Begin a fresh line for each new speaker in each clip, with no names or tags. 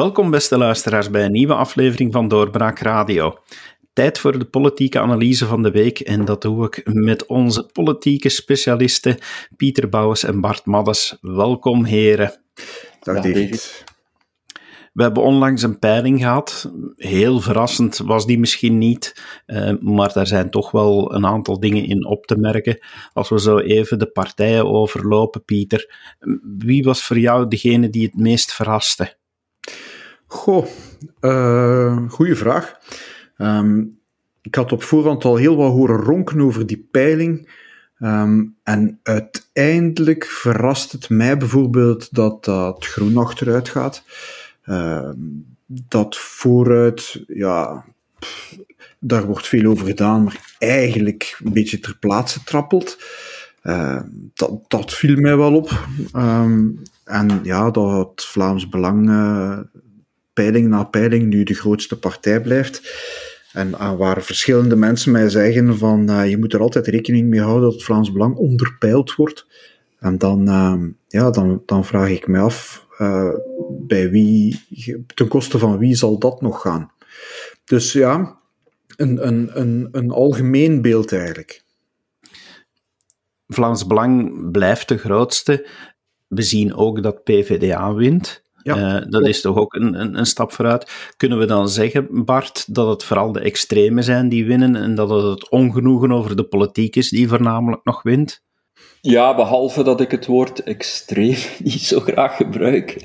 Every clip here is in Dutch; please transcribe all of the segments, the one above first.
Welkom, beste luisteraars, bij een nieuwe aflevering van Doorbraak Radio. Tijd voor de politieke analyse van de week en dat doe ik met onze politieke specialisten Pieter Bouwens en Bart Maddes. Welkom, heren.
Dag, David.
We hebben onlangs een peiling gehad. Heel verrassend was die misschien niet, uh, maar daar zijn toch wel een aantal dingen in op te merken. Als we zo even de partijen overlopen, Pieter, wie was voor jou degene die het meest verraste?
Goh, uh, goede vraag. Um, ik had op voorhand al heel wat horen ronken over die peiling. Um, en uiteindelijk verrast het mij bijvoorbeeld dat dat groen achteruit gaat. Uh, dat vooruit, ja, daar wordt veel over gedaan, maar eigenlijk een beetje ter plaatse trappelt. Dat, dat viel mij wel op. En ja, dat Vlaams Belang uh, peiling na peiling nu de grootste partij blijft. En uh, waar verschillende mensen mij zeggen van uh, je moet er altijd rekening mee houden dat het Vlaams Belang onderpeild wordt. En dan, uh, ja, dan, dan vraag ik me af uh, bij wie, ten koste van wie zal dat nog gaan. Dus ja, een, een, een, een algemeen beeld eigenlijk.
Vlaams Belang blijft de grootste. We zien ook dat PVDA wint. Ja, uh, dat is toch ook een, een, een, stap vooruit. Kunnen we dan zeggen, Bart, dat het vooral de extremen zijn die winnen en dat het het ongenoegen over de politiek is die voornamelijk nog wint?
Ja, behalve dat ik het woord extreem niet zo graag gebruik.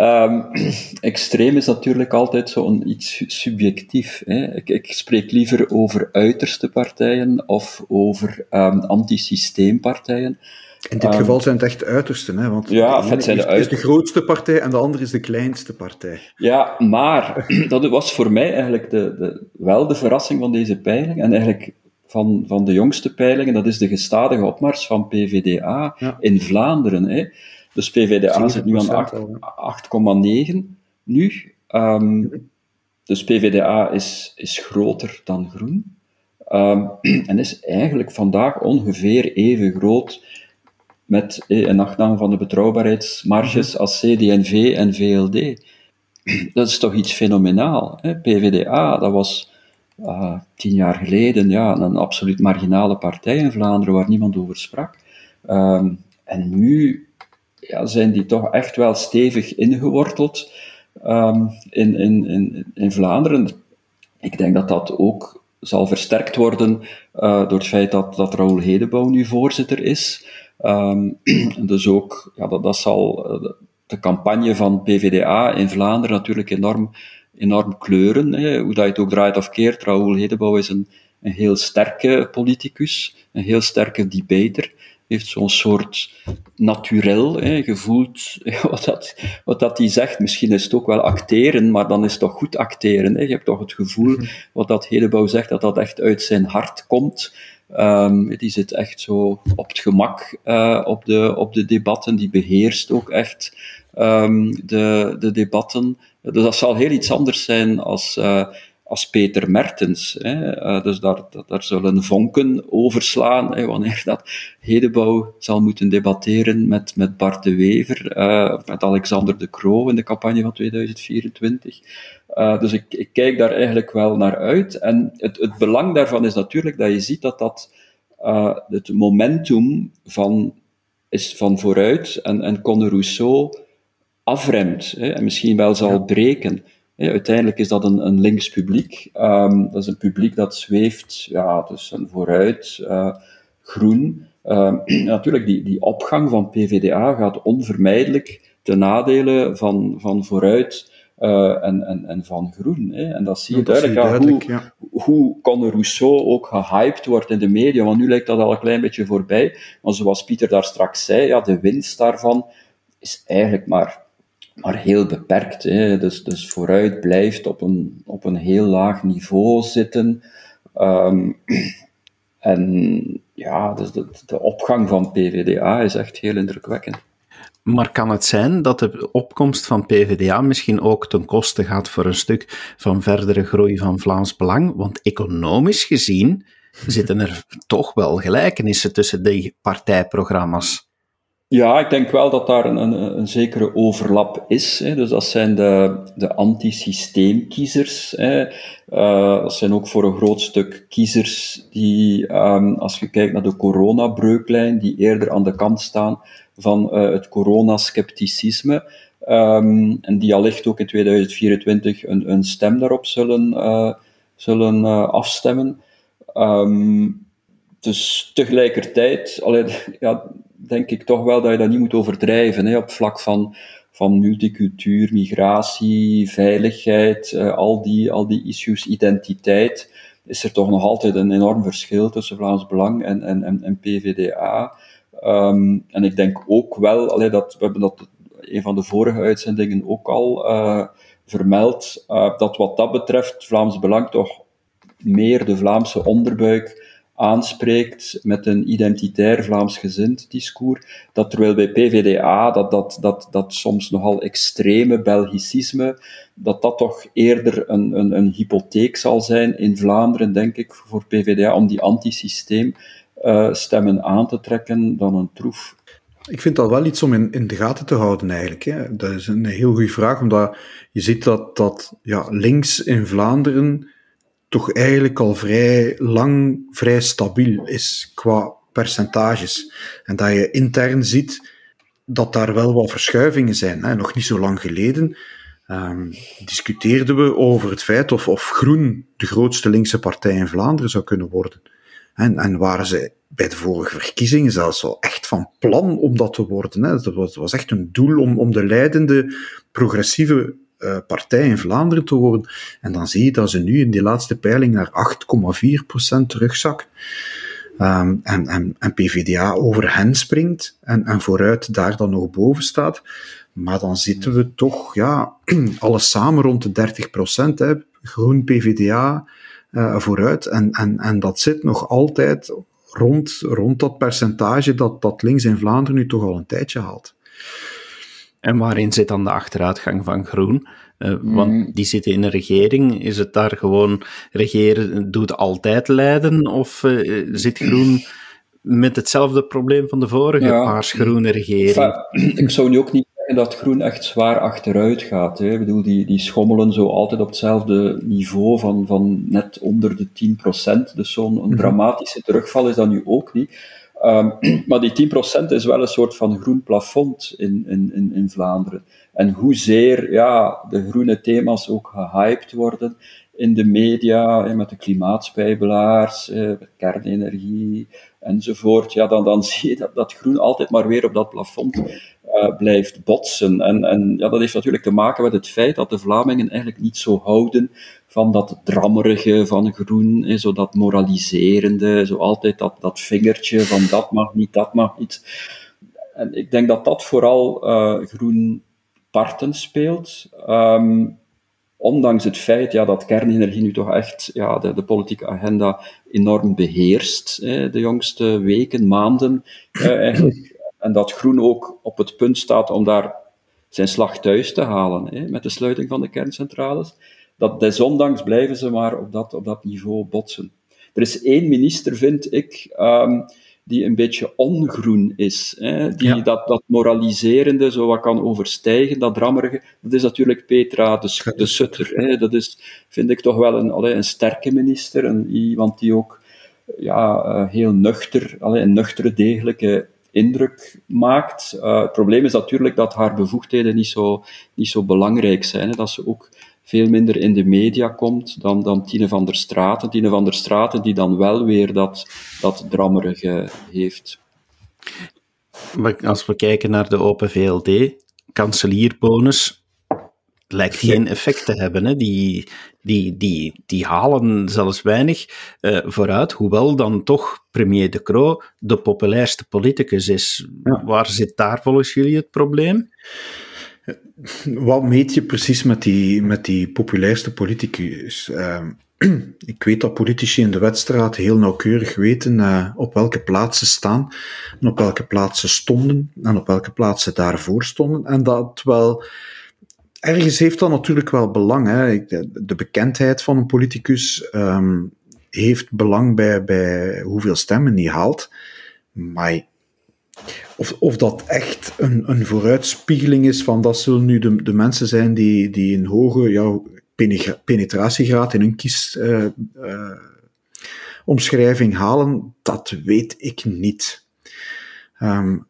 Um, extreem is natuurlijk altijd zo'n iets subjectief. Hè. Ik, ik, spreek liever over uiterste partijen of over um, antisysteempartijen.
In dit um, geval zijn het echt uitersten, hè? want
ja,
de ene
zijn de
is, is, de grootste partij en de andere is de kleinste partij.
Ja, maar dat was voor mij eigenlijk de, de, wel de verrassing van deze peiling, en eigenlijk van, van de jongste peilingen, dat is de gestadige opmars van PVDA ja. in Vlaanderen. Hè? Dus PVDA zit nu aan 8,9 nu. Um, dus PVDA is, is groter dan Groen. Um, en is eigenlijk vandaag ongeveer even groot met eh, een achtname van de betrouwbaarheidsmarges mhm. als CD&V en VLD. Dat is toch iets fenomenaal. Hè? PVDA, dat was uh, tien jaar geleden ja, een absoluut marginale partij in Vlaanderen waar niemand over sprak. Um, en nu ja, zijn die toch echt wel stevig ingeworteld um, in, in, in, in Vlaanderen. Ik denk dat dat ook zal versterkt worden uh, door het feit dat, dat Raoul Hedebouw nu voorzitter is. Um, dus ook, ja, dat, dat zal uh, de campagne van PVDA in Vlaanderen natuurlijk enorm enorm kleuren. Hè. Hoe dat je het ook draait of keert, Raoul Hedebouw is een, een heel sterke politicus, een heel sterke debater, heeft zo'n soort naturel hè, gevoeld wat dat, wat dat hij zegt. Misschien is het ook wel acteren, maar dan is het toch goed acteren. Hè. Je hebt toch het gevoel, mhm. wat dat Hedebouw zegt, dat dat echt uit zijn hart komt. Um, die zit echt zo op het gemak uh, op, de, op de debatten, die beheerst ook echt um, de, de debatten. Dus dat zal heel iets anders zijn als, uh, als Peter Mertens. Hè. Uh, dus daar, daar zullen vonken overslaan hè, wanneer dat Hedebouw zal moeten debatteren met, met Bart de Wever, met Alexander de Croo in de campagne van 2024. Dus ik, ik kijk daar eigenlijk wel naar uit. En het, het belang daarvan is natuurlijk dat je ziet dat dat het momentum van, is van vooruit en, en Conor Rousseau afremt hè, en misschien wel zal ja. breken. Hè, uiteindelijk is dat een, een links publiek. Um, dat is een publiek dat zweeft ja, tussen vooruit, uh, groen. Uh, natuurlijk, die, die opgang van PVDA gaat onvermijdelijk ten nadele van, van vooruit uh, en, en, en van groen. Hè. En dat zie je duidelijk, zie je duidelijk hoe, ja. hoe Rousseau ook gehyped wordt in de media, want nu lijkt dat al een klein beetje voorbij. Maar zoals Pieter daar straks zei, ja, de winst daarvan is eigenlijk maar maar heel beperkt. Hè. Dus, dus vooruit blijft op een, op een heel laag niveau zitten. Um, en ja, dus de, de opgang van PVDA is echt heel indrukwekkend.
Maar kan het zijn dat de opkomst van PVDA misschien ook ten koste gaat voor een stuk van verdere groei van Vlaams Belang? Want economisch gezien zitten er toch wel gelijkenissen tussen die partijprogramma's.
Ja, ik denk wel dat daar een, een, een zekere overlap is. Hè. Dus dat zijn de, de antisysteemkiezers. Uh, dat zijn ook voor een groot stuk kiezers die, um, als je kijkt naar de coronabreuklijn, die eerder aan de kant staan van uh, het coronascepticisme. Um, en die allicht ook in 2024 een, een stem daarop zullen, uh, zullen afstemmen. Um, dus tegelijkertijd, alleen, ja, denk ik toch wel dat je dat niet moet overdrijven hè, op vlak van, van multicultuur, migratie, veiligheid, al, die, al die issues, identiteit, is er toch nog altijd een enorm verschil tussen Vlaams Belang en, en, en PVDA. Ehm, en ik denk ook wel, allee, dat, we hebben dat een van de vorige uitzendingen ook al uh, vermeld, uh, dat wat dat betreft Vlaams Belang toch meer de Vlaamse onderbuik aanspreekt met een identitair Vlaams-gezind discours, dat terwijl bij PVDA dat, dat, dat, dat soms nogal extreme Belgicisme, dat dat toch eerder een, een, een hypotheek zal zijn in Vlaanderen, denk ik, voor PVDA, om die antisysteem uh, stemmen aan te trekken dan een troef.
Ik vind dat wel iets om in, in de gaten te houden eigenlijk. Hè. Dat is een heel goede vraag, omdat je ziet dat, dat ja, links in Vlaanderen toch eigenlijk al vrij lang vrij stabiel is qua percentages. En dat je intern ziet dat daar wel wat verschuivingen zijn. Hè. Nog niet zo lang geleden um, discuteerden we over het feit of, of Groen de grootste linkse partij in Vlaanderen zou kunnen worden. En, en waren ze bij de vorige verkiezingen zelfs wel echt van plan om dat te worden. Hè. Dat was, was echt een doel om, om de leidende progressieve uh, partij in Vlaanderen te worden. En dan zie je dat ze nu in die laatste peiling naar 8,4% terugzakken. Um, en, en, en, PVDA over hen springt en, en vooruit daar dan nog boven staat. Maar dan zitten we toch, ja, alles samen rond de 30%. Hè. Groen PVDA uh, vooruit. En, en, en dat zit nog altijd rond, rond dat percentage dat, dat links in Vlaanderen nu toch al een tijdje haalt.
En waarin zit dan de achteruitgang van Groen? Uh, want mm. die zitten in een regering. Is het daar gewoon regeren doet altijd leiden? Of uh, zit Groen met hetzelfde probleem van de vorige ja. paars-groene regering?
ik zou nu ook niet zeggen dat Groen echt zwaar achteruit gaat. Hè. Ik bedoel, die, die schommelen zo altijd op hetzelfde niveau van, van net onder de 10%. Dus zo'n mm dramatische terugval is dat nu ook niet. Um, maar die 10% is wel een soort van groen plafond in, in, in, Vlaanderen. En hoezeer ja, de groene thema's ook gehyped worden in de media, met de klimaatspijbelaars, met kernenergie enzovoort, ja, dan, dan zie je dat, dat groen altijd maar weer op dat plafond uh, blijft botsen. En, en ja, dat heeft natuurlijk te maken met het feit dat de Vlamingen eigenlijk niet zo houden van dat drammerige van groen, zo dat moraliserende, zo altijd dat, dat vingertje van dat mag niet, dat mag niet. En ik denk dat dat vooral uh, groen parten speelt. Um, ondanks het feit ja, dat kernenergie nu toch echt ja, de, de politieke agenda enorm beheerst de jongste weken, maanden eigenlijk. En dat Groen ook op het punt staat om daar zijn slag thuis te halen met de sluiting van de kerncentrales dat desondanks blijven ze maar op dat, op dat niveau botsen. Er is één minister, vind ik, um, die een beetje ongroen is. Hè? Die dat, dat moraliserende zo wat kan overstijgen, dat drammerige. Dat is natuurlijk Petra de, de Sutter. Hè? Dat is, vind ik toch wel een, allee, een sterke minister. Een, iemand die ook ja, uh, heel nuchter, allee, een nuchtere, degelijke indruk maakt. Uh, het probleem is natuurlijk dat haar bevoegdheden niet zo, niet zo belangrijk zijn. Hè? Dat ze ook veel minder in de media komt dan, dan Tine van der Straten. Tine van der Straten die dan wel weer dat, dat drammerige heeft.
Maar als we kijken naar de Open VLD, kanselierbonus lijkt geen effect te hebben. Hè. Die, die, die, die halen zelfs weinig uh, vooruit, hoewel dan toch premier De Croo de populairste politicus is. Waar zit daar volgens jullie het probleem?
Wat meet je precies met die, met die populairste politicus? Uh, ik weet dat politici in de wedstrijd heel nauwkeurig weten uh, op welke plaatsen staan en op welke plaatsen stonden en op welke plaatsen daarvoor stonden. En dat wel, ergens heeft dat natuurlijk wel belang. Hè. De bekendheid van een politicus um, heeft belang bij, bij hoeveel stemmen hij haalt. Maar of, of dat echt een, een vooruitspiegeling is van dat zullen nu de, de mensen zijn die, die een hoge ja, penetratiegraad in hun kies uh, uh, omschrijving halen, dat weet ik niet. Um,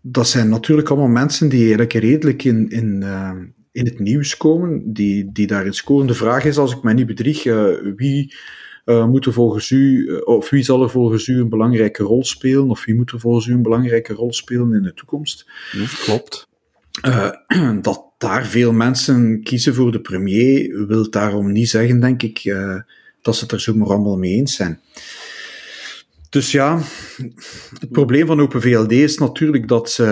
dat zijn natuurlijk allemaal mensen die eigenlijk redelijk in, in, uh, in het nieuws komen, die, die daarin scoren. De vraag is, als ik mij niet bedrieg, wie uh, moet er volgens u, of wie zal er volgens u een belangrijke rol spelen, of wie moet er volgens u een belangrijke rol spelen in de toekomst?
Ja, klopt.
Uh, dat daar veel mensen kiezen voor de premier, wil daarom niet zeggen, denk ik, dat ze het er zomaar allemaal mee eens zijn. Dus ja, het probleem van Open VLD is natuurlijk dat ze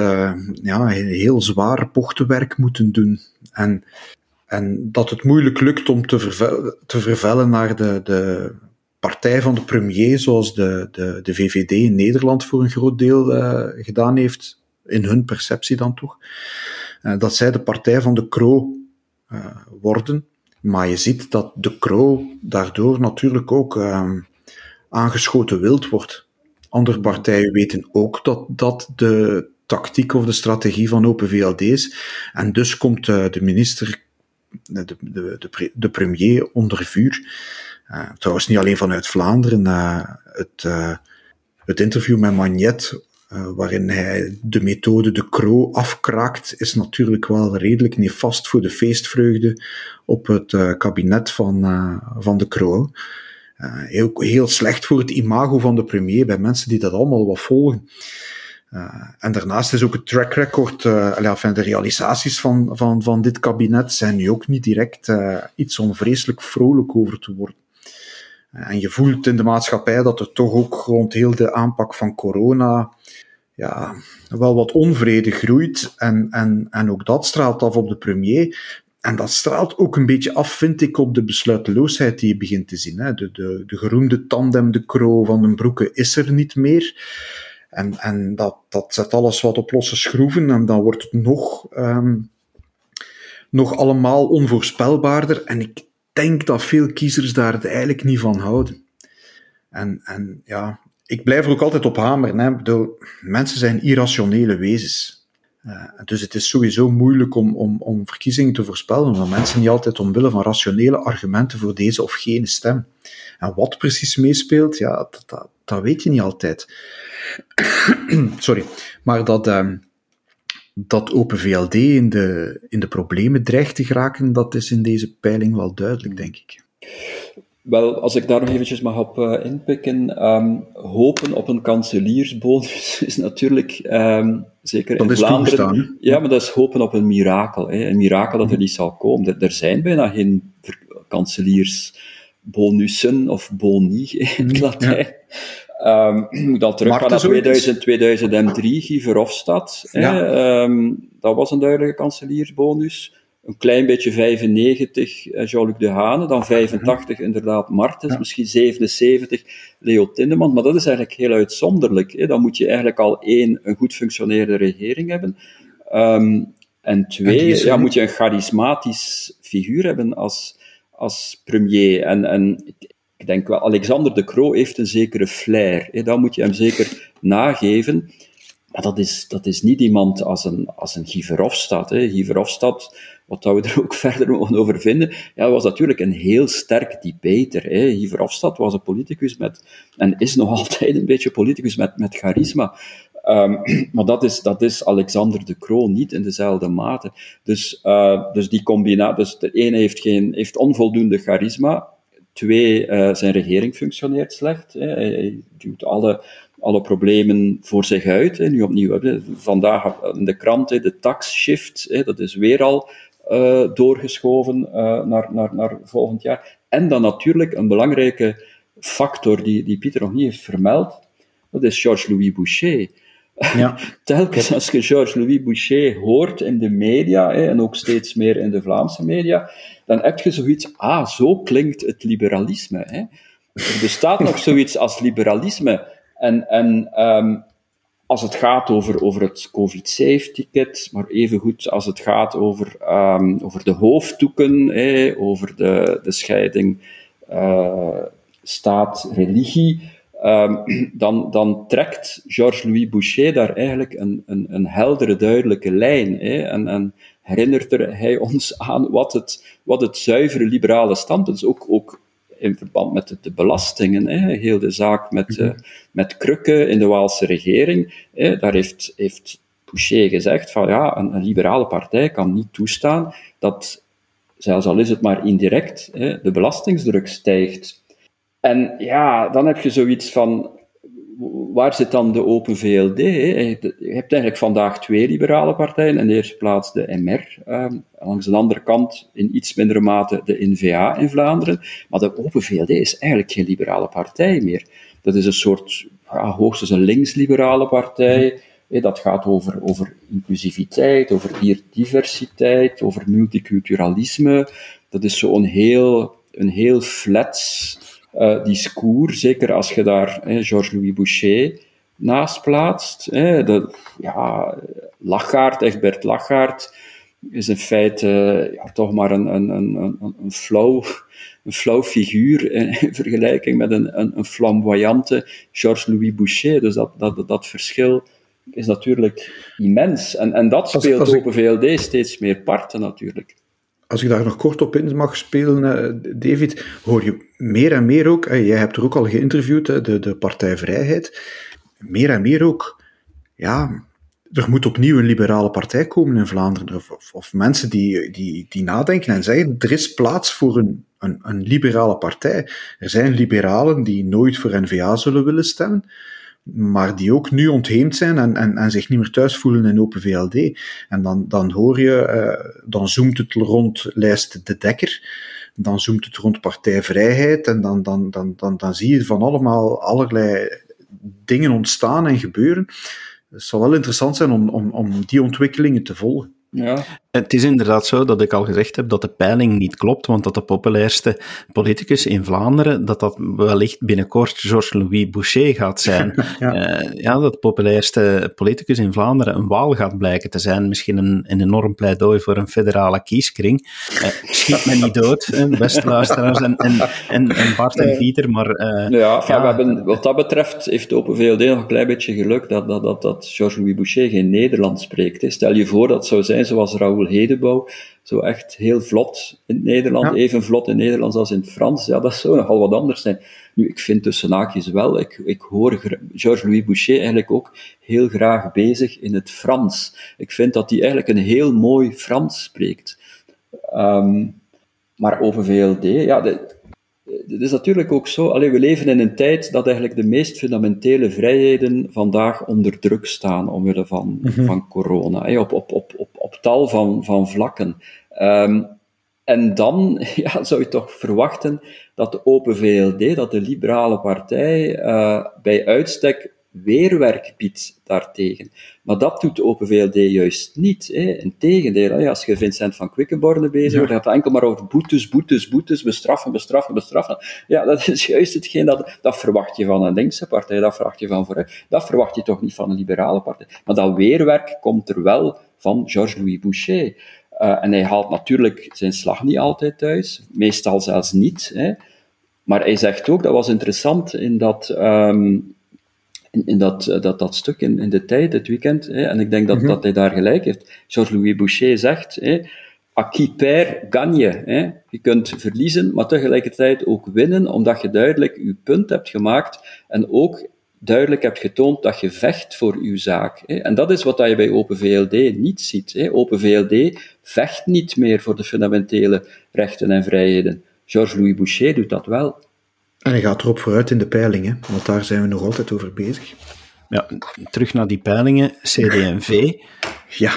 ja, heel zwaar bochtenwerk moeten doen. En, en dat het moeilijk lukt om te, te vervellen naar de, de partij van de premier, zoals de, de, de VVD in Nederland voor een groot deel uh, gedaan heeft, in hun perceptie dan toch. Uh, dat zij de partij van de Kro uh, worden. Maar je ziet dat de Kro daardoor natuurlijk ook ehm, aangeschoten wild wordt. Andere partijen weten ook dat dat de tactiek of de strategie van Open VLD is. En dus komt de minister, de, de, de, de premier onder vuur. Uh, trouwens, niet alleen vanuit Vlaanderen. Het, uh, het interview met Magnet, waarin hij de methode de Croo afkraakt, is natuurlijk wel redelijk nefast voor de feestvreugde op het kabinet van, van de Croo. heel, heel slecht voor het imago van de premier bij mensen die dat allemaal wat volgen. Uh, en daarnaast is ook het track record, uh, enfin, de realisaties van, van, van dit kabinet zijn nu ook niet direct uh, iets om vreselijk vrolijk over te worden. En je voelt in de maatschappij dat er toch ook rond heel de aanpak van corona ja, wel wat onvrede groeit. En, en, en ook dat straalt af op de premier. En dat straalt ook een beetje af, vind ik, op de besluiteloosheid die je begint te zien. Hè. De, de, de geroemde tandem de Croo van den Broeke is er niet meer. En, en dat, dat zet alles wat op losse schroeven en dan wordt het nog, um, nog allemaal onvoorspelbaarder. En ik denk dat veel kiezers daar eigenlijk niet van houden. En, en ja, ik blijf er ook altijd op hameren. Hè. Bedoel, mensen zijn irrationele wezens. Uh, dus het is sowieso moeilijk om, om, om verkiezingen te voorspellen, omdat mensen niet altijd omwille van rationele argumenten voor deze of gene stem. En wat precies meespeelt, ja, dat, dat, weet je niet altijd. Sorry. Maar dat, uh, dat Open VLD in de, in de problemen dreigt te geraken, dat is in deze peiling wel duidelijk, denk ik.
Wel, als ik daar nog eventjes mag op uh, inpikken, um, hopen op een kanseliersbonus is natuurlijk, um, zeker
dat
in Vlaanderen... Ja, maar dat is hopen op een mirakel. Hè. Een mirakel dat er niet zal komen. Er zijn bijna geen kanseliersbonussen of boni in het Latijn. Ja. Um, dan terug naar 2000, 2003, Guy Verhofstadt. Ja. Um, dat was een duidelijke kanseliersbonus. Een klein beetje 95, eh, Jean-Luc de Hane. Dan 85, inderdaad, Martens. Ja. Misschien 77, Leo Tindeman. Maar dat is eigenlijk heel uitzonderlijk. Hè. Dan moet je eigenlijk al één, een goed functionerende regering hebben. Um, en twee, en ja, moet je een charismatisch figuur hebben als, als premier. En, en ik denk wel, Alexander de Croo heeft een zekere flair. Hè, dat moet je hem zeker nageven. Maar dat is, dat is niet iemand als een, als een Guy Verhofstadt. Hè. Guy Verhofstadt, wat we er ook verder mogen over vinden, ja, was natuurlijk een heel sterk debater. Hè. Guy Verhofstadt was een politicus met, en is nog altijd een beetje politicus met, met charisma. Um, maar dat is, dat is Alexander de Croo niet in dezelfde mate. Dus, uh, dus die combinatie, dus de ene heeft, geen, heeft onvoldoende charisma, Twee, uh, zijn regering functioneert slecht. Hè. Hij duwt alle, alle problemen voor zich uit. Hè. Nu opnieuw, vandaag in de krant, de tax shift, dat is weer al uh, doorgeschoven uh, naar, naar, naar volgend jaar. En dan natuurlijk een belangrijke factor die, die Pieter nog niet heeft vermeld, dat is Georges-Louis Boucher. Ja. Telkens als je Georges-Louis Boucher hoort in de media, hè, en ook steeds meer in de Vlaamse media, dan heb je zoiets, ah, zo klinkt het liberalisme. Hè. Er bestaat nog zoiets als liberalisme. En, en um, als het gaat over, over het COVID-safe-ticket, maar evengoed als het gaat over, um, over de hoofddoeken, over de, de scheiding uh, staat-religie, ehm, dan, dan trekt Georges-Louis Boucher daar eigenlijk een, een, een heldere, duidelijke lijn. En, en herinnert er hij ons aan wat het, wat het zuivere liberale standpunt is. Ook, ook in verband met de, de belastingen, hè? heel de zaak met, uh, met Krukke in de Waalse regering. Hè? Daar heeft, heeft Boucher gezegd van ja, een, een liberale partij kan niet toestaan dat zelfs al is het maar indirect, hè, de belastingsdruk stijgt. En ja, dan heb je zoiets van, waar zit dan de Open VLD? Je hebt eigenlijk vandaag twee liberale partijen. In de eerste plaats de MR, eh, langs de andere kant in iets mindere mate de NVA in Vlaanderen. Maar de Open VLD is eigenlijk geen liberale partij meer. Dat is een soort, ja, hoogstens een linksliberale partij dat gaat over, over inclusiviteit, over diversiteit, over multiculturalisme. Dat is zo'n heel, een heel flats uh, discours, zeker als je daar Georges-Louis Boucher naast plaatst. dat, ja, Lachaert, Egbert Lachaert, is in feite ja, toch maar een, een, een, een, flauw, een figuur in vergelijking met een, een, een flamboyante Georges-Louis Boucher. Dus dat, dat, dat verschil is natuurlijk immens. En, en dat speelt als, Open VLD steeds meer parten natuurlijk.
Als ik daar nog kort op in mag spelen, eh, David, hoor je meer en meer ook, jij hebt er ook al geïnterviewd, de, de Partij Vrijheid, meer en meer ook, ja, er moet opnieuw een liberale partij komen in Vlaanderen. Of, of, mensen die, die, die nadenken en zeggen, er is plaats voor een, een, een liberale partij. Er zijn liberalen die nooit voor N-VA zullen willen stemmen maar die ook nu ontheemd zijn en, en, en zich niet meer thuis voelen in Open VLD. En dan, dan hoor je, uh, dan zoomt het rond lijst De Dekker, dan zoomt het rond Partij Vrijheid en dan, dan, dan, dan, dan zie je van allemaal allerlei dingen ontstaan en gebeuren. Het zal wel interessant zijn om, om, om die ontwikkelingen te volgen.
Ja. Het is inderdaad zo dat ik al gezegd heb dat de peiling niet klopt, want dat de populairste politicus in Vlaanderen, dat dat wellicht binnenkort Georges-Louis Boucher gaat zijn. ja. Uh, ja, dat de populairste politicus in Vlaanderen een Waal gaat blijken te zijn. Misschien een, een enorm pleidooi voor een federale kieskring. Uh, schiet me niet dood, beste luisteraars en, en, en, en Bart en Pieter, maar... Uh,
ja, ja, we hebben, wat dat betreft heeft Open VLD nog een klein beetje geluk dat, dat, dat, dat Georges-Louis Boucher geen Nederlands spreekt. Stel je voor dat het zou zijn zoals Raoul Hedebouw, zo echt heel vlot in het Nederland, even vlot in het Nederlands als in het Frans, ja, dat zou nogal wat anders zijn. Nu, ik vind tussen naakjes wel, ik, ik hoor Georges-Louis Boucher eigenlijk ook heel graag bezig in het Frans. Ik vind dat hij eigenlijk een heel mooi Frans spreekt. Um, maar over VLD, ja, de, het is natuurlijk ook zo, allee, we leven in een tijd dat eigenlijk de meest fundamentele vrijheden vandaag onder druk staan omwille van, mhm. van corona, op, op, op, op, op tal van, van vlakken. Um, en dan ja, zou je toch verwachten dat de Open VLD, dat de liberale partij, uh, bij uitstek weerwerk biedt daartegen. Maar dat doet de Open VLD juist niet. Hè. Integendeel, als je Vincent van Quickenborne bezig wordt, gaat het enkel maar over boetes, boetes, boetes, bestraffen, bestraffen, bestraffen. Ja, dat is juist hetgeen dat, dat verwacht je van een linkse partij, dat verwacht je van vooruit. Dat verwacht je toch niet van een liberale partij. Maar dat weerwerk komt er wel van Georges-Louis Boucher. Uh, en hij haalt natuurlijk zijn slag niet altijd thuis, meestal zelfs niet. Hè. Maar hij zegt ook, dat was interessant, in dat um, in, in dat, eh, dat, dat stuk in, in de tijd, het weekend, hè, en ik denk dat, mhm. dat hij daar gelijk heeft. Georges-Louis Boucher zegt, hè, à qui perd, gagne. Hè. Je kunt verliezen, maar tegelijkertijd ook winnen, omdat je duidelijk je punt hebt gemaakt en ook duidelijk hebt getoond dat je vecht voor je zaak. Hè. En dat is wat je bij Open VLD niet ziet. Hè. Open VLD vecht niet meer voor de fundamentele rechten en vrijheden. Georges-Louis Boucher doet dat wel.
En hij gaat erop vooruit in de peilingen, want daar zijn we nog altijd over bezig.
Ja, terug naar die peilingen, CD&V.
Ja.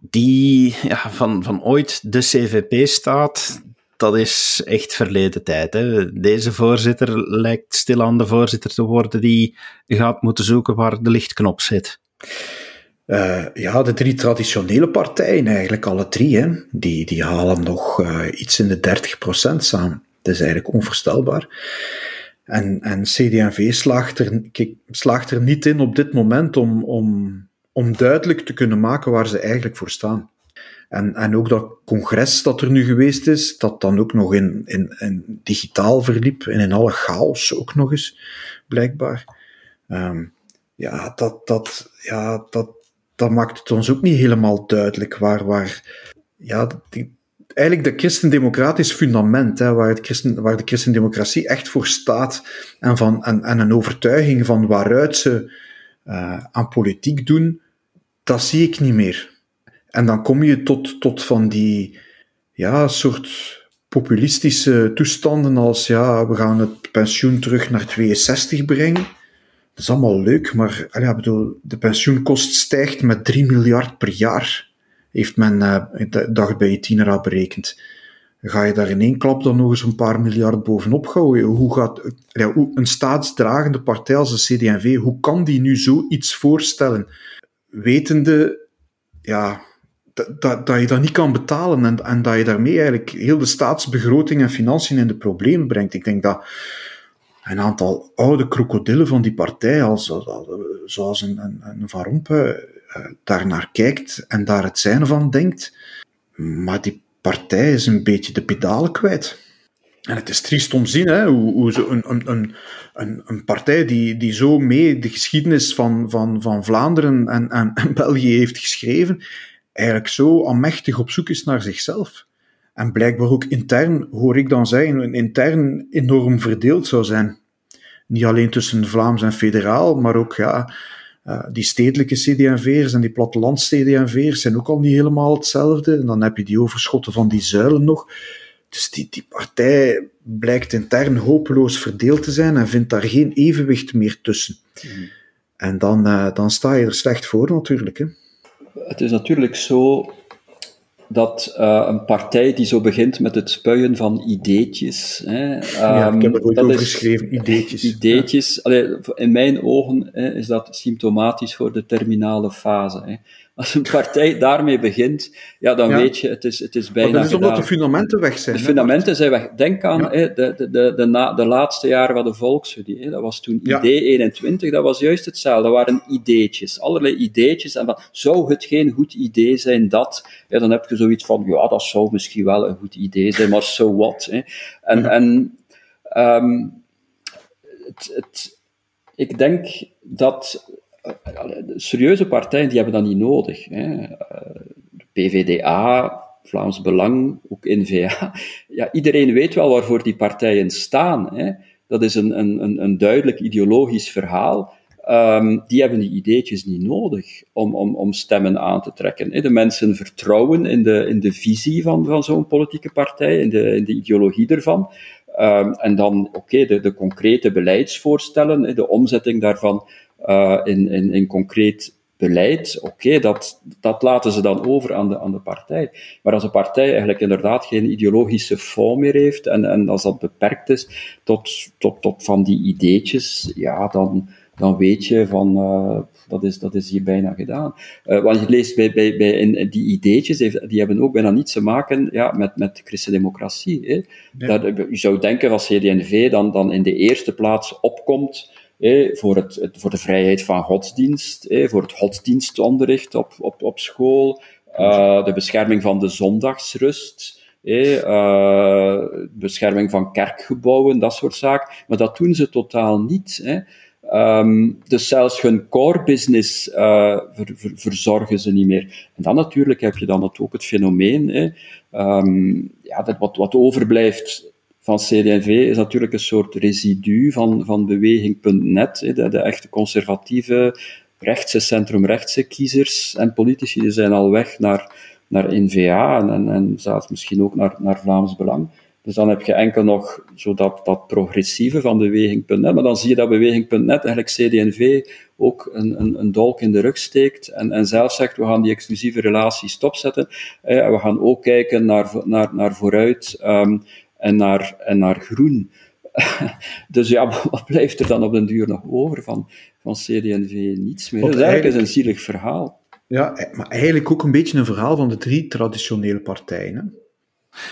Die ja, van, van ooit de CVP staat, dat is echt verleden tijd. Hè. Deze voorzitter lijkt stilaan de voorzitter te worden die gaat moeten zoeken waar de lichtknop zit.
Uh, ja, de drie traditionele partijen, eigenlijk alle drie, hè, die, die halen nog uh, iets in de 30% samen. Dat is eigenlijk onvoorstelbaar. En, en CD&V slaagt er, slaagt er niet in op dit moment om, om, om duidelijk te kunnen maken waar ze eigenlijk voor staan. En, en ook dat congres dat er nu geweest is, dat dan ook nog in, in, in digitaal verliep en in alle chaos ook nog eens, blijkbaar. Um, ja, dat, dat, ja dat, dat maakt het ons ook niet helemaal duidelijk waar, waar ja, die, eigenlijk de christendemocratisch fundament, hè, waar, het christen, waar de christendemocratie echt voor staat en, van, en, en een overtuiging van waaruit ze uh, aan politiek doen, dat zie ik niet meer. En dan kom je tot, tot van die ja, soort populistische toestanden als ja, we gaan het pensioen terug naar 62 brengen. Dat is allemaal leuk, maar ja, bedoel, de pensioenkost stijgt met 3 miljard per jaar heeft men, uh, dacht bij Itinera berekend. Ga je daar in één klap dan nog eens een paar miljard bovenop gooien? Hoe gaat ja, een staatsdragende partij als de CD&V, hoe kan die nu zoiets voorstellen? Wetende, ja, dat, dat je dat niet kan betalen en, en dat je daarmee eigenlijk heel de staatsbegroting en financiën in de problemen brengt. Ik denk dat een aantal oude krokodillen van die partij, als, zoals een, een, een Van Rompuy, daarnaar kijkt en daar het zijn van denkt. Maar die partij is een beetje de pedalen kwijt. En het is triest om te zien hè, hoe, hoe zo een, een, een, een partij die, die zo mee de geschiedenis van, van, van Vlaanderen en, en, België heeft geschreven, eigenlijk zo aanmächtig op zoek is naar zichzelf. En blijkbaar ook intern, hoor ik dan zeggen, intern enorm verdeeld zou zijn. Niet alleen tussen Vlaams en federaal, maar ook ja, uh, die stedelijke CD&V'ers en die plattelands CD&V'ers zijn ook al niet helemaal hetzelfde. En dan heb je die overschotten van die zuilen nog. Dus die, die partij blijkt intern hopeloos verdeeld te zijn en vindt daar geen evenwicht meer tussen. Mm. En dan, uh, dan sta je er slecht voor natuurlijk. Hè.
Het is natuurlijk zo dat uh, een partij die zo begint met het spuien van ideetjes. Hè, um,
ja, ik heb er ooit over geschreven, ideetjes.
Ideetjes, ja. allee, in mijn ogen hè, is dat symptomatisch voor de terminale fase. Hè. Als een partij daarmee begint, ja, dan ja. weet je, het is, het is bijna.
Maar dat is omdat de fundamenten weg zijn.
De fundamenten zijn weg. Denk aan hè, de, de, de, de, na, de laatste jaren van de Volksstudie. Hè. Dat was toen idee 21, dat was juist hetzelfde. Dat waren ideetjes, allerlei ideetjes. En van, zou het geen goed idee zijn dat? Ja, dan heb je zoiets van, ja, dat zou misschien wel een goed idee zijn, maar so what? Hè. En, ja. en um, het, het, ik denk dat serieuze partijen die hebben dat niet nodig. Hè. Eh, PVDA, Vlaams Belang, ook N-VA. Ja, iedereen weet wel waarvoor die partijen staan. Hè. Dat is een, een, een duidelijk ideologisch verhaal. Um, die hebben die ideetjes niet nodig om, om, om stemmen aan te trekken. De mensen vertrouwen in de, in de visie van, van zo'n politieke partij, in de, in de ideologie ervan. Um, en dan, oké, de, de concrete beleidsvoorstellen, de omzetting daarvan uh, in, in, in concreet beleid, oké, okay, dat, dat laten ze dan over aan de, aan de partij. Maar als een partij eigenlijk inderdaad geen ideologische fond meer heeft, en, en als dat beperkt is tot, tot, tot van die ideetjes, ja, dan, dan weet je van, uh, dat, is, dat is hier bijna gedaan. Uh, want je leest bij, bij, bij in, die ideetjes, die hebben ook bijna niets te maken ja, met, met christendemocratie. Hè. Ja. Dat, je zou denken als CD&V dan, dan in de eerste plaats opkomt eh, voor, het, voor de vrijheid van godsdienst, eh, voor het godsdienstonderricht op, op, op school, uh, de bescherming van de zondagsrust, eh, bescherming van kerkgebouwen, dat soort zaken. Maar dat doen ze totaal niet. Um, dus zelfs hun core business ver, verzorgen ze niet meer. En dan natuurlijk heb je dan ook het fenomeen, um, ja, dat wat, wat overblijft van CD&V is natuurlijk een soort residu van, van beweging.net, de, de echte conservatieve rechtse, centrumrechtse kiezers en politici die zijn al weg naar, naar N-VA en, en, en zelfs misschien ook naar, naar Vlaams Belang. Dus dan heb je enkel nog zo dat, dat progressieve van beweging.net, maar dan zie je dat beweging.net eigenlijk CD&V ook een, een, een dolk in de rug steekt en, en zelf zegt, we gaan die exclusieve relatie stopzetten. Eh, we gaan ook kijken naar, naar, naar vooruit. Um, en naar, en naar groen. dus ja, wat blijft er dan op den duur nog over van, van CD&V? Niets meer. Dat is eigenlijk een zielig verhaal.
Ja, maar eigenlijk ook een beetje een verhaal van de drie traditionele partijen. Hè?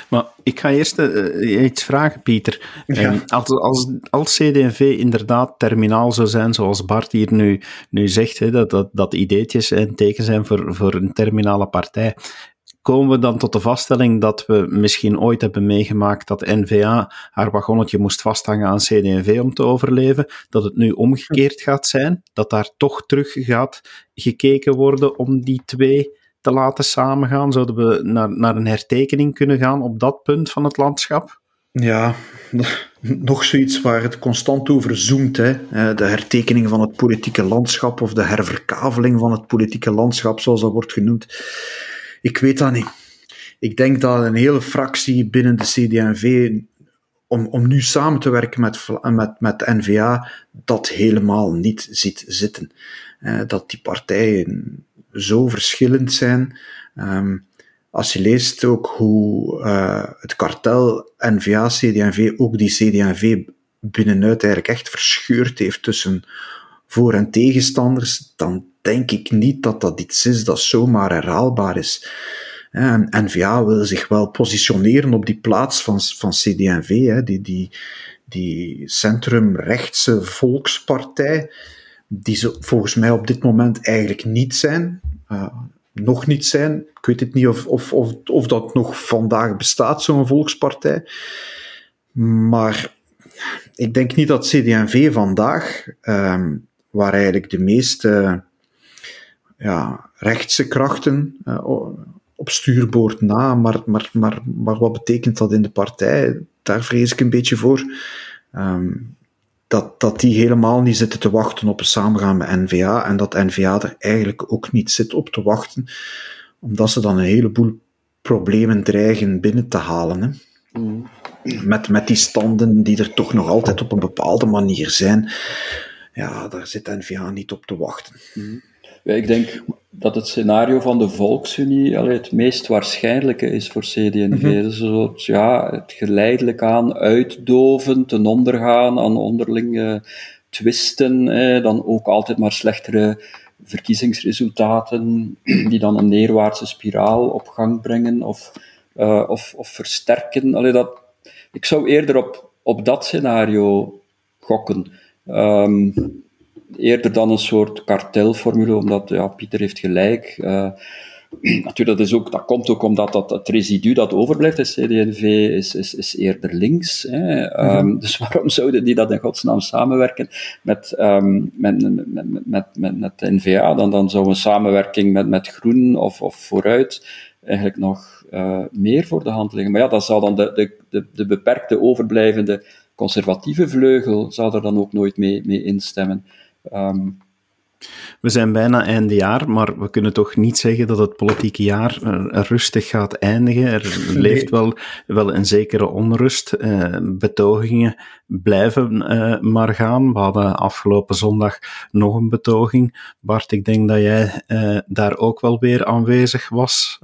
Maar ik ga eerst uh, iets vragen, Pieter. Ja. Um, als, als, als CD&V inderdaad terminaal zou zijn, zoals Bart hier nu, nu zegt, hè, dat, dat, dat ideetjes een teken zijn voor, voor een terminale partij, komen we dan tot de vaststelling dat we misschien ooit hebben meegemaakt dat NVA haar wagonnetje moest vasthangen aan CD&V om te overleven, dat het nu omgekeerd gaat zijn, dat daar toch terug gaat gekeken worden om die twee te laten samengaan? Zouden we naar, naar een hertekening kunnen gaan op dat punt van het landschap?
Ja, nog zoiets waar het constant over zoomt. Hè. De hertekening van het politieke landschap of de herverkaveling van het politieke landschap, zoals dat wordt genoemd. Ik weet dat niet. Ik denk dat een hele fractie binnen de CD&V, om, om nu samen te werken met, met, met N-VA, dat helemaal niet ziet zitten. Dat die partijen zo verschillend zijn. Ehm, als je leest ook hoe uh, het kartel NVA, CD&V, ook die CD&V binnenuit eigenlijk echt verscheurd heeft tussen voor- en tegenstanders, dan denk ik niet dat dat iets is dat zomaar herhaalbaar is. En NVA wil zich wel positioneren op die plaats van, van CD&V, die, die, die centrumrechtse volkspartij, die ze volgens mij op dit moment eigenlijk niet zijn. Uh, nog niet zijn. Ik weet het niet of, of, of, of dat nog vandaag bestaat, zo'n volkspartij. Maar ik denk niet dat CD&V vandaag, um, waar eigenlijk de meeste ja, rechtse krachten uh, op stuurboord na, maar, maar, maar, maar wat betekent dat in de partij? Daar vrees ik een beetje voor. Um, dat, dat die helemaal niet zitten te wachten op een samengaan met NVA en dat NVA er eigenlijk ook niet zit op te wachten, omdat ze dan een heleboel problemen dreigen binnen te halen. Hè. Mm. Met, met die standen die er toch nog altijd op een bepaalde manier zijn. Ja, daar zit NVA niet op te wachten.
Mm. Ik denk dat het scenario van de Volksunie allee, het meest waarschijnlijke is voor CD&V. Mm Dus het, ja, het geleidelijk aan uitdoven, ten ondergaan aan onderlinge twisten, dan ook altijd maar slechtere verkiezingsresultaten die dan een neerwaartse spiraal op gang brengen of, uh, of, of versterken. Allee, dat, ik zou eerder op, op dat scenario gokken. Um, eerder dan een soort kartelformule, omdat ja, Pieter heeft gelijk. Uh, natuurlijk, dat, is ook, dat komt ook omdat dat, het residu dat overblijft, de CD&V, is, is, is eerder links. Hè. Um, dus waarom zouden die dat in godsnaam samenwerken met, um, met, met, met, met, met, de NVA? Dan, dan zou een samenwerking met, met Groen of, of Vooruit eigenlijk nog uh, meer voor de hand liggen. Maar ja, dat zal dan de, de, de, de beperkte overblijvende conservatieve vleugel zal er dan ook nooit mee, mee instemmen. Um,
we zijn bijna einde jaar, maar we kunnen toch niet zeggen dat het politieke jaar rustig gaat eindigen. Er leeft wel, wel een zekere onrust. Uh, betogingen blijven uh, maar gaan. We hadden afgelopen zondag nog een betoging. Bart, ik denk dat jij uh, daar ook wel weer aanwezig was.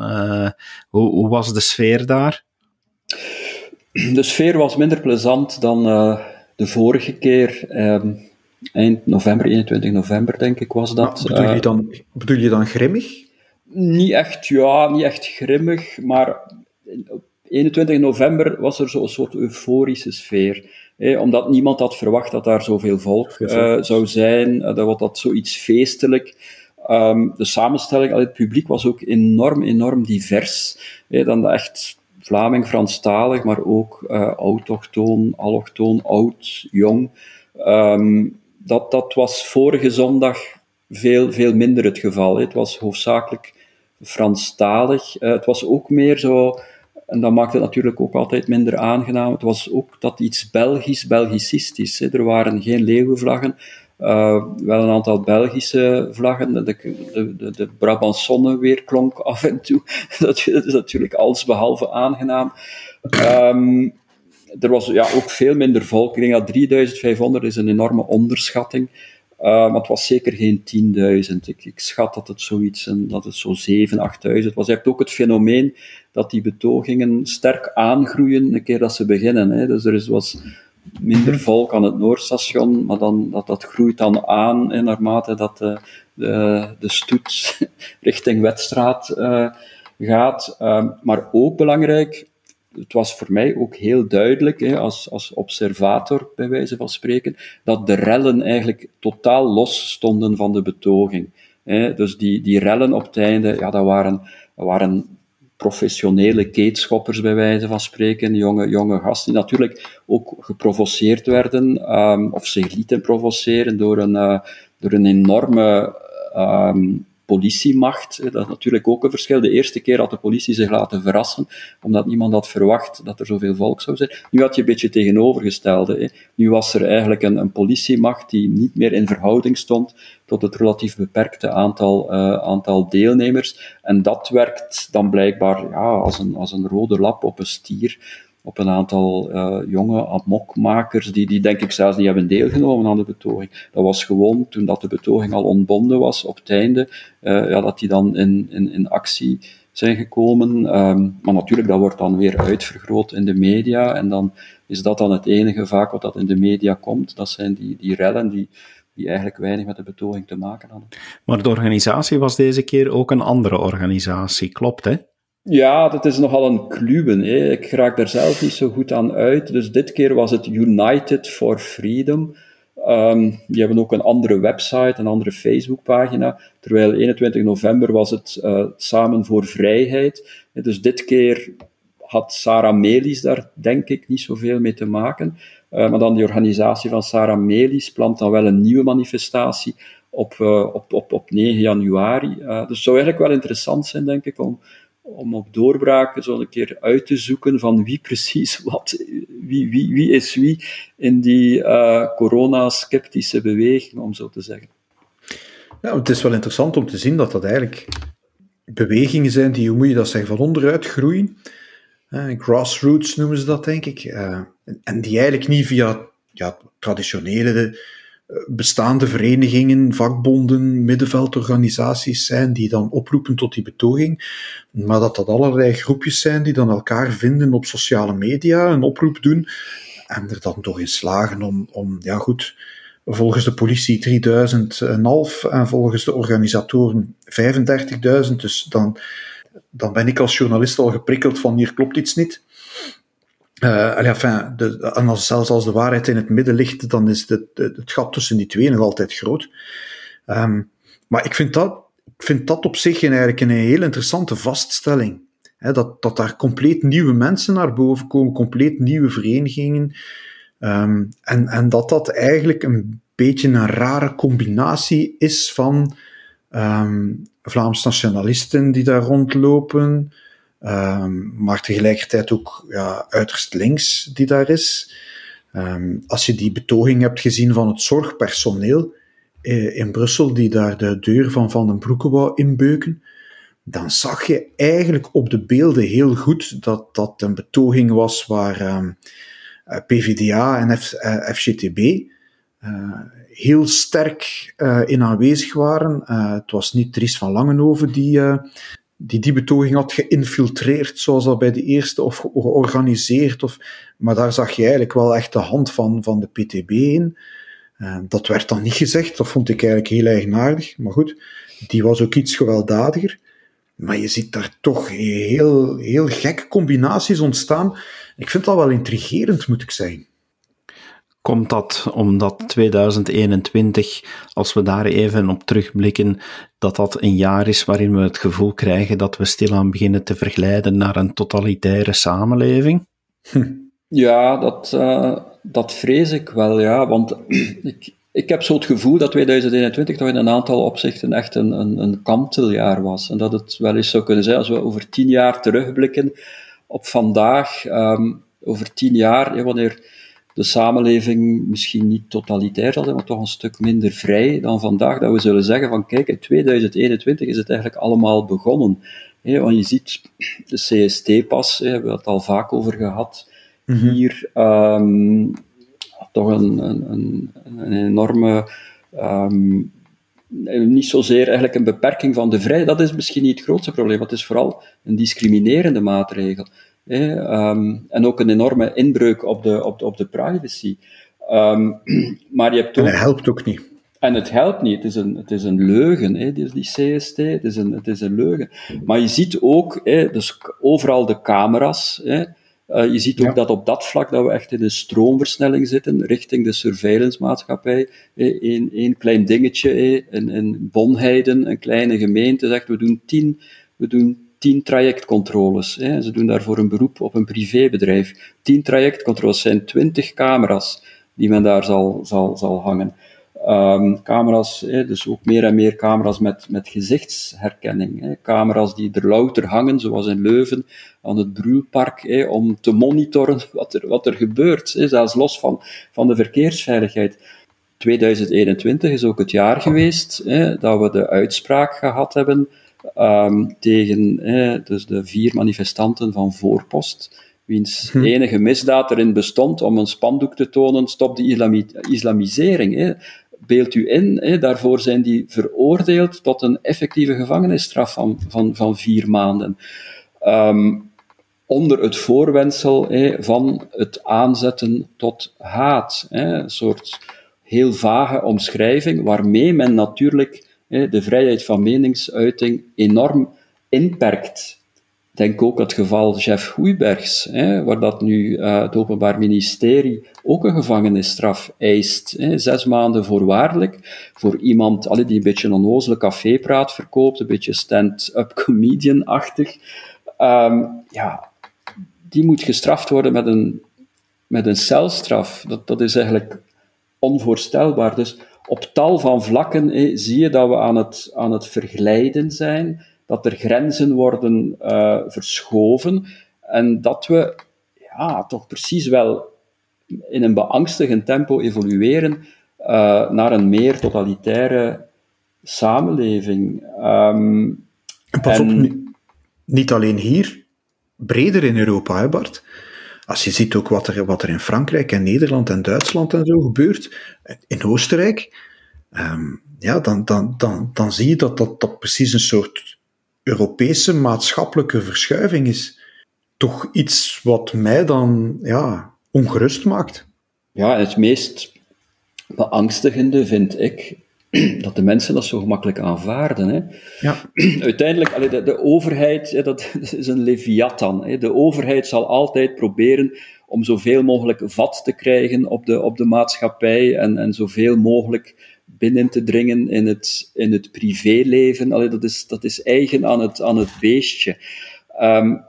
Hoe, hoe, was de sfeer daar?
De sfeer was minder plezant dan de vorige keer. Um, eind november, 21 november denk ik was dat.
bedoel, je eh, dan, bedoel je dan grimmig?
Niet echt, ja, niet echt grimmig, maar op 21 november was er zo'n soort euforische sfeer. omdat niemand had verwacht dat daar zoveel volk uh, zou zijn, uh, dat was dat zoiets feestelijk. Um, de samenstelling, het publiek was ook enorm, enorm divers. dan echt Vlaming, Franstalig, maar ook uh, autochtoon, allochtoon, oud, jong. Um, dat, dat was vorige zondag veel, veel minder het geval. Het was hoofdzakelijk Franstalig. Uh, het was ook meer zo, en dat maakt het natuurlijk ook altijd minder aangenaam, het was ook dat iets Belgisch, Belgicistisch. Er waren geen leeuwenvlaggen, uh, wel een aantal Belgische vlaggen. De, de, de, de Brabantsonne weer klonk af en toe. dat, is natuurlijk allesbehalve aangenaam. Um, er was ja, ook veel minder volk. Ik denk dat 3500 is een enorme onderschatting. Uh, maar het was zeker geen 10.000. Ik, ik, schat dat het zoiets, en dat het zo 7.000, 8.000 was. Je hebt ook het fenomeen dat die betogingen sterk aangroeien een keer dat ze beginnen. Hè. Dus er is, was minder volk aan het Noordstation, maar dan, dat, dat groeit dan aan hè, naarmate dat de, de, de stoet richting Wetstraat uh, gaat. Uh, maar ook belangrijk, het was voor mij ook heel duidelijk, hè, als, als observator bij wijze van spreken, dat de rellen eigenlijk totaal los stonden van de betoging. Hè. Dus die, die rellen op het einde, ja, dat waren, dat waren professionele keetschoppers, bij wijze van spreken, jonge, jonge gasten, die natuurlijk ook geprovoceerd werden, um, of zich lieten provoceren door een, uh, door een enorme um, politiemacht. Dat is natuurlijk ook een verschil. De eerste keer had de politie zich laten verrassen, omdat niemand had verwacht dat er zoveel volk zou zijn. Nu had je een beetje tegenovergestelde. Nu was er eigenlijk een, een, politiemacht die niet meer in verhouding stond tot het relatief beperkte aantal, uh, aantal deelnemers. En dat werkt dan blijkbaar ja, als, een, als een rode lap op een stier op een aantal uh, jonge amokmakers, die, die denk ik zelfs niet hebben deelgenomen aan de betoging. Dat was gewoon, toen dat de betoging al ontbonden was, op het einde, uh, ja, dat die dan in, in, in actie zijn gekomen. Um, maar natuurlijk, dat wordt dan weer uitvergroot in de media, en dan is dat dan het enige vaak wat dat in de media komt. Dat zijn die, die rellen die, die eigenlijk weinig met de betoging te maken hadden.
Maar de organisatie was deze keer ook een andere organisatie, klopt hè?
Ja, dat is nogal een kluwen. Ik raak daar zelf niet zo goed aan uit. Dus dit keer was het United for Freedom. Um, die hebben ook een andere website, een andere Facebookpagina. Terwijl 21 november was het uh, Samen voor Vrijheid. Dus dit keer had Sarah Melis daar denk ik niet zoveel mee te maken. Uh, maar dan die organisatie van Sarah Melis plant dan wel een nieuwe manifestatie op, uh, op, op, op 9 januari. dus het zou eigenlijk wel interessant zijn, denk ik, om om op doorbraken zo een keer uit te zoeken van wie precies wat, wie, wie, wie is wie in die uh, corona-sceptische beweging, om zo te zeggen.
Ja, het is wel interessant om te zien dat dat eigenlijk bewegingen zijn die, hoe moet je dat zeggen, van onderuit groeien. Uh, grassroots noemen ze dat, denk ik. Uh, en die eigenlijk niet via ja, traditionele bestaande verenigingen, vakbonden, middenveldorganisaties zijn die dan oproepen tot die betoging, maar dat dat allerlei groepjes zijn die dan elkaar vinden op sociale media, een oproep doen en er dan toch in slagen om, om ja goed, volgens de politie 3000 en volgens de organisatoren 35.000, dus dan, dan ben ik als journalist al geprikkeld van hier klopt iets niet. Enfin, de, en als, zelfs als de waarheid in het midden ligt, dan is de, het gat tussen die twee nog altijd groot. Um, maar ik vind, dat, ik vind dat op zich een, eigenlijk een heel interessante vaststelling. dat, dat daar compleet nieuwe mensen naar boven komen, compleet nieuwe verenigingen. Um, en, en dat dat eigenlijk een beetje een rare combinatie is van um, Vlaams nationalisten die daar rondlopen, Um, maar tegelijkertijd ook ja, uiterst links die daar is. Um, als je die betoging hebt gezien van het zorgpersoneel eh, in Brussel, die daar de deur van Van den Broeke wou inbeuken, dan zag je eigenlijk op de beelden heel goed dat dat een betoging was waar ehm, PvdA en eh, FGTB uh, heel sterk in aanwezig waren. het was niet Dries van Langenhoven die die die betoging had geïnfiltreerd, zoals dat bij de eerste, of georganiseerd. Of, maar daar zag je eigenlijk wel echt de hand van, van de PTB in. Uh, dat werd dan niet gezegd, dat vond ik eigenlijk heel eigenaardig. Maar goed, die was ook iets gewelddadiger. Maar je ziet daar toch heel, heel gekke combinaties ontstaan. Ik vind dat wel intrigerend, moet ik zeggen.
Komt dat omdat 2021, als we daar even op terugblikken, dat dat een jaar is waarin we het gevoel krijgen dat we stilaan beginnen te verglijden naar een totalitaire samenleving?
Ja, dat, uh, dat vrees ik wel, ja. Want ik, ik heb zo het gevoel dat 2021 toch in een aantal opzichten echt een, een, kanteljaar was. En dat het wel eens zou kunnen zijn, als we over tien jaar terugblikken op vandaag, um, over tien jaar, wanneer de samenleving misschien niet totalitair zal zijn, maar toch een stuk minder vrij dan vandaag, dat we zullen zeggen van kijk, in 2021 is het eigenlijk allemaal begonnen. want je ziet de CST-pas, hebben we het al vaak over gehad, mhm. hier um, toch een, een, een, een enorme... Um, niet zozeer eigenlijk een beperking van de vrijheid, dat is misschien niet het grootste probleem, het is vooral een discriminerende maatregel. Um, en ook een enorme inbreuk op de, op de, op de privacy. Um, maar je hebt ook,
en het helpt ook niet.
En het helpt niet. Het is een, het is een leugen, hè, die, die CST. Het is, een, het is een leugen. Maar je ziet ook, hè, dus overal de camera's. Hè, uh, je ziet ook dat op dat vlak dat we echt in een stroomversnelling zitten, richting de surveillance-maatschappij. Eén klein dingetje in, in Bonheiden, een kleine gemeente, zegt we doen tien, we doen tien trajectcontroles. Hè. Ze doen daarvoor een beroep op een privébedrijf. Tien trajectcontroles zijn twintig camera's die men daar zal, zal, zal hangen. Um, camera's, hè, dus ook meer en meer camera's met, met gezichtsherkenning. Hè. Camera's die er louter hangen, zoals in Leuven, aan het Bruulpark, hè, om te monitoren wat er, wat er gebeurt, zelfs los van, van de verkeersveiligheid. 2021 is ook het jaar geweest dat we de uitspraak gehad hebben um, tegen dus de vier manifestanten van Voorpost, wiens hm. enige misdaad erin bestond om een spandoek te tonen, stop de islamisering. Hè. Beeld u in, hè, daarvoor zijn die veroordeeld tot een effectieve gevangenisstraf van, van, van vier maanden. Um, onder het voorwendsel hè, van het aanzetten tot haat. Hè, een soort heel vage omschrijving, waarmee men natuurlijk de vrijheid van meningsuiting enorm inperkt. Denk ook het geval Jeff Hoeibergs, hè, waar dat nu uh, het Openbaar Ministerie ook een gevangenisstraf eist. Zes maanden voorwaardelijk voor iemand die een beetje een onnozele cafépraat verkoopt, een beetje stand-up comedian-achtig. Um, ja, die moet gestraft worden met een, met een celstraf. Dat, dat is eigenlijk onvoorstelbaar. Dus op tal van vlakken zie je dat we aan het, aan het verglijden zijn, dat er grenzen worden uh, verschoven en dat we ja, toch precies wel in een beangstigend tempo evolueren uh, naar een meer totalitaire samenleving. Um,
Pas en, op, niet alleen hier, breder in Europa, hè Bart? Als je ziet ook wat er, wat er in Frankrijk en Nederland en Duitsland en zo gebeurt, in Oostenrijk, um, ja, dan, dan, dan, dan zie je dat, dat dat precies een soort Europese maatschappelijke verschuiving is. Toch iets wat mij dan ja, ongerust maakt.
Ja, het meest beangstigende vind ik dat de mensen dat zo gemakkelijk aanvaarden. Hè. Ja. Uiteindelijk, de, de overheid, dat, is een leviathan. Hè. De overheid zal altijd proberen om zoveel mogelijk vat te krijgen op de, op de maatschappij en, en zoveel mogelijk binnen te dringen in het, in het privéleven. Allee, dat, is, dat is eigen aan het, aan het beestje. Um,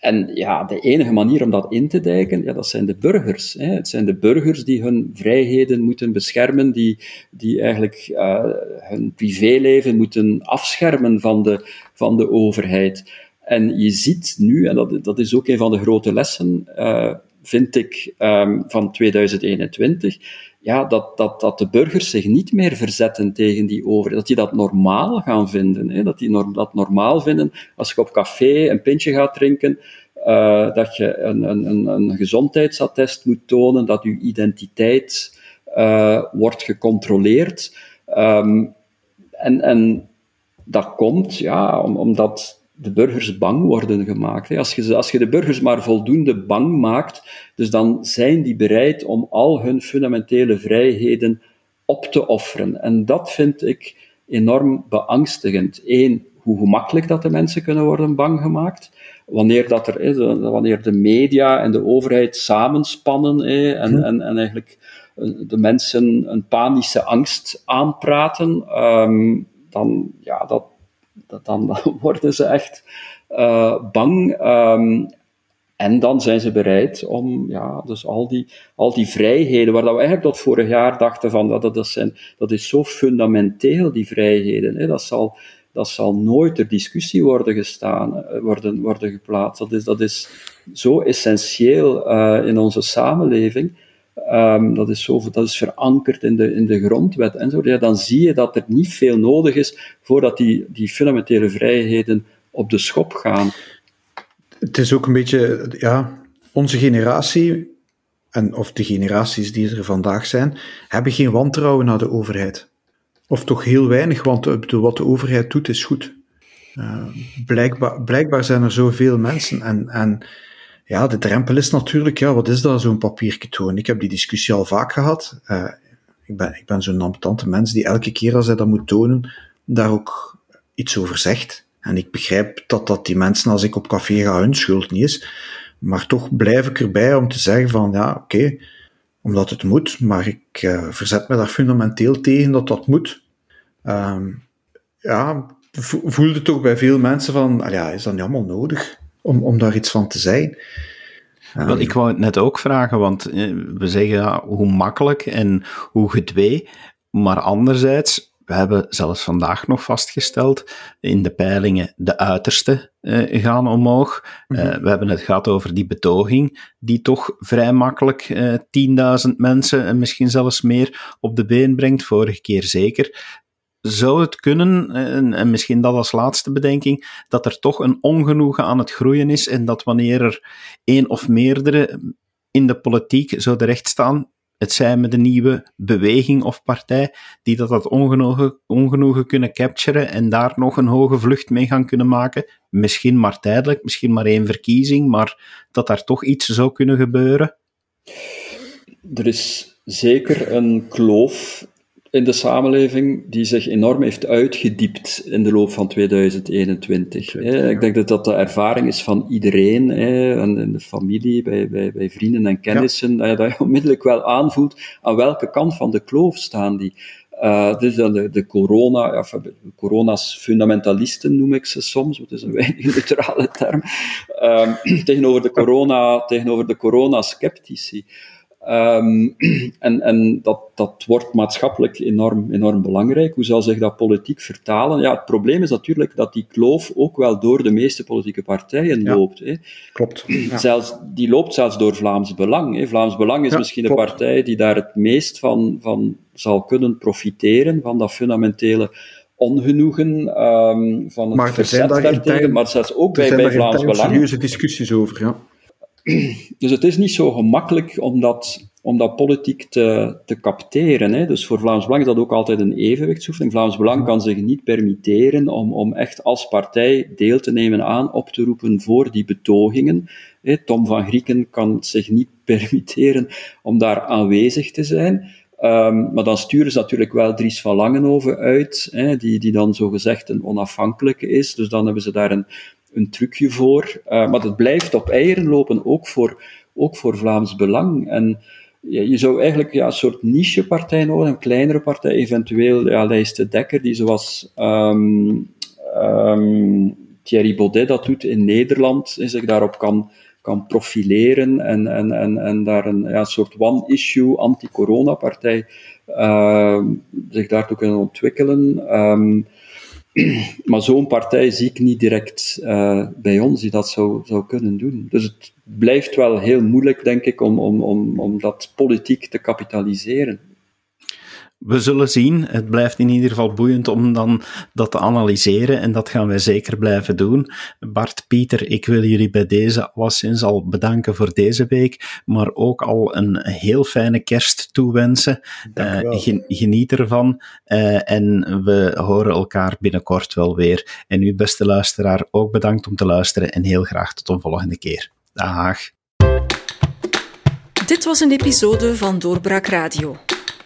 en ja, de enige manier om dat in te dijken, ja, dat zijn de burgers. Hè. Het zijn de burgers die hun vrijheden moeten beschermen, die, die eigenlijk uh, hun privéleven moeten afschermen van de, van de overheid. En je ziet nu, en dat, dat is ook een van de grote lessen, uh, vind ik, um, van 2021, ja, dat, dat, dat de burgers zich niet meer verzetten tegen die overheid. Dat die dat normaal gaan vinden. Hè? Dat die dat normaal vinden als je op café een pintje gaat drinken, uh, dat je een, een, een gezondheidsattest moet tonen, dat je identiteit uh, wordt gecontroleerd. Um, en, en dat komt ja, om, omdat de burgers bang worden gemaakt. Als je, als je de burgers maar voldoende bang maakt, dus dan zijn die bereid om al hun fundamentele vrijheden op te offeren. En dat vind ik enorm beangstigend. Eén, hoe gemakkelijk dat de mensen kunnen worden bang gemaakt. Wanneer, dat er, is, wanneer de media en de overheid samenspannen en, hm. en, en eigenlijk eh, de mensen een panische angst aanpraten, ehm, dan, ja, dat, dat dan, worden ze echt uh, bang. Um, en dan zijn ze bereid om ja, dus al, die, al die vrijheden, waar we eigenlijk tot vorig jaar dachten van dat, dat, zijn, dat is zo fundamenteel, die vrijheden. Hè, dat, zal, dat zal nooit ter discussie worden, gestaan, eh, worden, worden geplaatst. Dat is, dat is zo essentieel uh, in onze samenleving. Um, dat, is zo, dat is verankerd in de, in de grondwet en zo. Ja, dan zie je dat er niet veel nodig is voordat die, die fundamentele vrijheden op de schop gaan.
Het is ook een beetje, ja, onze generatie, en, of de generaties die er vandaag zijn, hebben geen wantrouwen naar de overheid. Of toch heel weinig, want wat de overheid doet is goed. Uh, blijkbaar, blijkbaar zijn er zoveel mensen en, en ja, de drempel is natuurlijk, ja, wat is dat, zo'n papiertje tonen? Ik heb die discussie al vaak gehad. Uh, ik ben, ik ben zo'n ambetante mens die elke keer als hij dat moet tonen, daar ook iets over zegt. En ik begrijp dat dat die mensen, als ik op café ga, hun schuld niet is. Maar toch blijf ik erbij om te zeggen van, ja, oké, omdat het moet, maar ik uh, verzet me daar fundamenteel tegen dat dat moet. Um, ja, voelde toch bij veel mensen van, ja, is dat niet allemaal nodig om, om daar iets van te zijn?
Wel, ik wou het net ook vragen, want eh, we zeggen ja, hoe makkelijk en hoe gedwee, maar anderzijds, we hebben zelfs vandaag nog vastgesteld in de peilingen de uiterste uh, gaan omhoog. Uh, we hebben het gehad over die betoging, die toch vrij makkelijk uh, 10.000 mensen en misschien zelfs meer op de been brengt, vorige keer zeker zou het kunnen, en, en, misschien dat als laatste bedenking, dat er toch een ongenoegen aan het groeien is en dat wanneer er één of meerdere in de politiek zouden rechtstaan, het zij met een nieuwe beweging of partij, die dat, dat ongenoegen, ongenoegen kunnen capturen en daar nog een hoge vlucht mee gaan kunnen maken. Misschien maar tijdelijk, misschien maar één verkiezing, maar dat daar toch iets zou kunnen gebeuren?
Er is zeker een kloof in de samenleving die zich enorm heeft uitgediept in de loop van 2021. Ik denk dat dat de ervaring is van iedereen, en in de familie, bij, bij, bij vrienden en kennissen, dat je onmiddellijk wel aanvoelt aan welke kant van de kloof staan die. Uh, dus dan de, de corona, ja, corona's fundamentalisten noem ik ze soms, het is een weinig neutrale term, um, tegenover de corona, tegenover de corona-sceptici. Um, en en dat, dat wordt maatschappelijk enorm, enorm belangrijk. Hoe zal zich dat politiek vertalen? Ja, het probleem is natuurlijk dat die kloof ook wel door de meeste politieke partijen loopt. Hè.
Klopt.
Ja. Zelfs, die loopt zelfs door Vlaams Belang. Hè. Vlaams Belang is misschien de partij die daar het meest van, van zal kunnen profiteren, van dat fundamentele ongenoegen um, van het
maar daartegen,
maar zelfs ook bij, bij Vlaams Belang. Er
serieuze discussies over, ja.
Dus het is niet zo gemakkelijk om dat, om dat politiek te, te capteren. Hè. Dus voor Vlaams Belang is dat ook altijd een evenwichtsoefening. Vlaams Belang kan zich niet permitteren om, om echt als partij deel te nemen aan op te roepen voor die betogingen. Hè. Tom van Grieken kan zich niet permitteren om daar aanwezig te zijn. Um, maar dan sturen ze natuurlijk wel Dries van Langenhoven uit, hè, die, die dan zogezegd een onafhankelijke is. Dus dan hebben ze daar een, een trucje voor. Uh, maar dat blijft op eieren lopen, ook voor, ook voor Vlaams Belang. En je zou eigenlijk ja, een soort nichepartij nodig, een kleinere partij, eventueel ja, Lijst Dekker, die zoals um, um, Thierry Baudet dat doet in Nederland, en zich daarop kan, kan profileren en, en, en, en daar een ja, soort one-issue anti-corona-partij uh, zich daartoe kunnen ontwikkelen. maar zo'n partij zie ik niet direct uh, bij ons die dat zou, zou kunnen doen. Dus het blijft wel heel moeilijk, denk ik, om, om, om, om dat politiek te kapitaliseren.
We zullen zien. Het blijft in ieder geval boeiend om dan dat te analyseren en dat gaan wij zeker blijven doen. Bart, Pieter, ik wil jullie bij deze alleszins al bedanken voor deze week, maar ook al een heel fijne kerst toewensen. Uh, geniet ervan uh, en we horen elkaar binnenkort wel weer. En u, beste luisteraar, ook bedankt om te luisteren en heel graag tot een volgende keer. Dag.
Dit was een episode van Doorbraak Radio